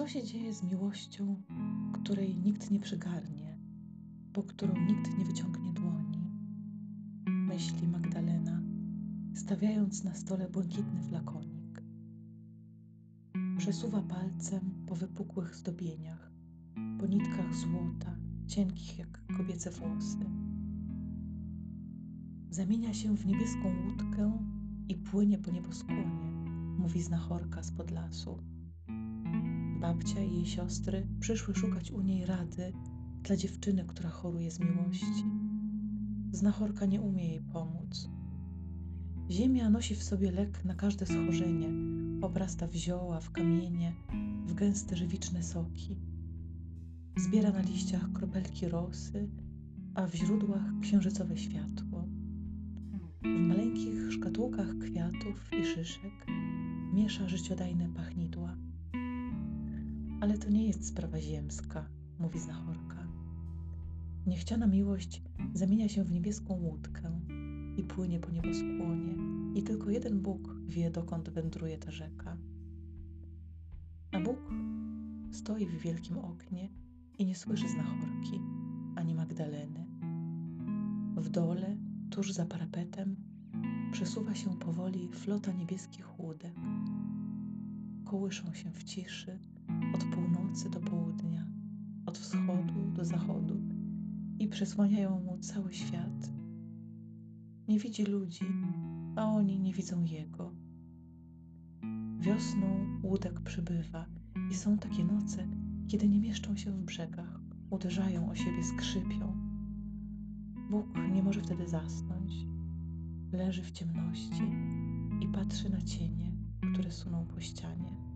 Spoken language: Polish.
Co się dzieje z miłością, której nikt nie przygarnie, po którą nikt nie wyciągnie dłoni? Myśli Magdalena, stawiając na stole błękitny flakonik. Przesuwa palcem po wypukłych zdobieniach, po nitkach złota, cienkich jak kobiece włosy. Zamienia się w niebieską łódkę i płynie po nieboskłonie, mówi znachorka spod lasu. Babcia i jej siostry przyszły szukać u niej rady dla dziewczyny, która choruje z miłości. Znachorka nie umie jej pomóc. Ziemia nosi w sobie lek na każde schorzenie, obrasta w zioła, w kamienie, w gęste żywiczne soki. Zbiera na liściach kropelki rosy, a w źródłach księżycowe światło. W maleńkich szkatułkach kwiatów i szyszek miesza życiodajne pachnidła. Ale to nie jest sprawa ziemska, mówi znachorka. Niechciana miłość zamienia się w niebieską łódkę i płynie po nieboskłonie, i tylko jeden Bóg wie, dokąd wędruje ta rzeka. A Bóg stoi w wielkim oknie i nie słyszy znachorki ani Magdaleny. W dole, tuż za parapetem, przesuwa się powoli flota niebieskich łódek. Kołyszą się w ciszy północy do południa, od wschodu do zachodu i przesłaniają mu cały świat. Nie widzi ludzi, a oni nie widzą jego. Wiosną łódek przybywa i są takie noce, kiedy nie mieszczą się w brzegach, uderzają o siebie, skrzypią. Bóg nie może wtedy zasnąć. Leży w ciemności i patrzy na cienie, które suną po ścianie.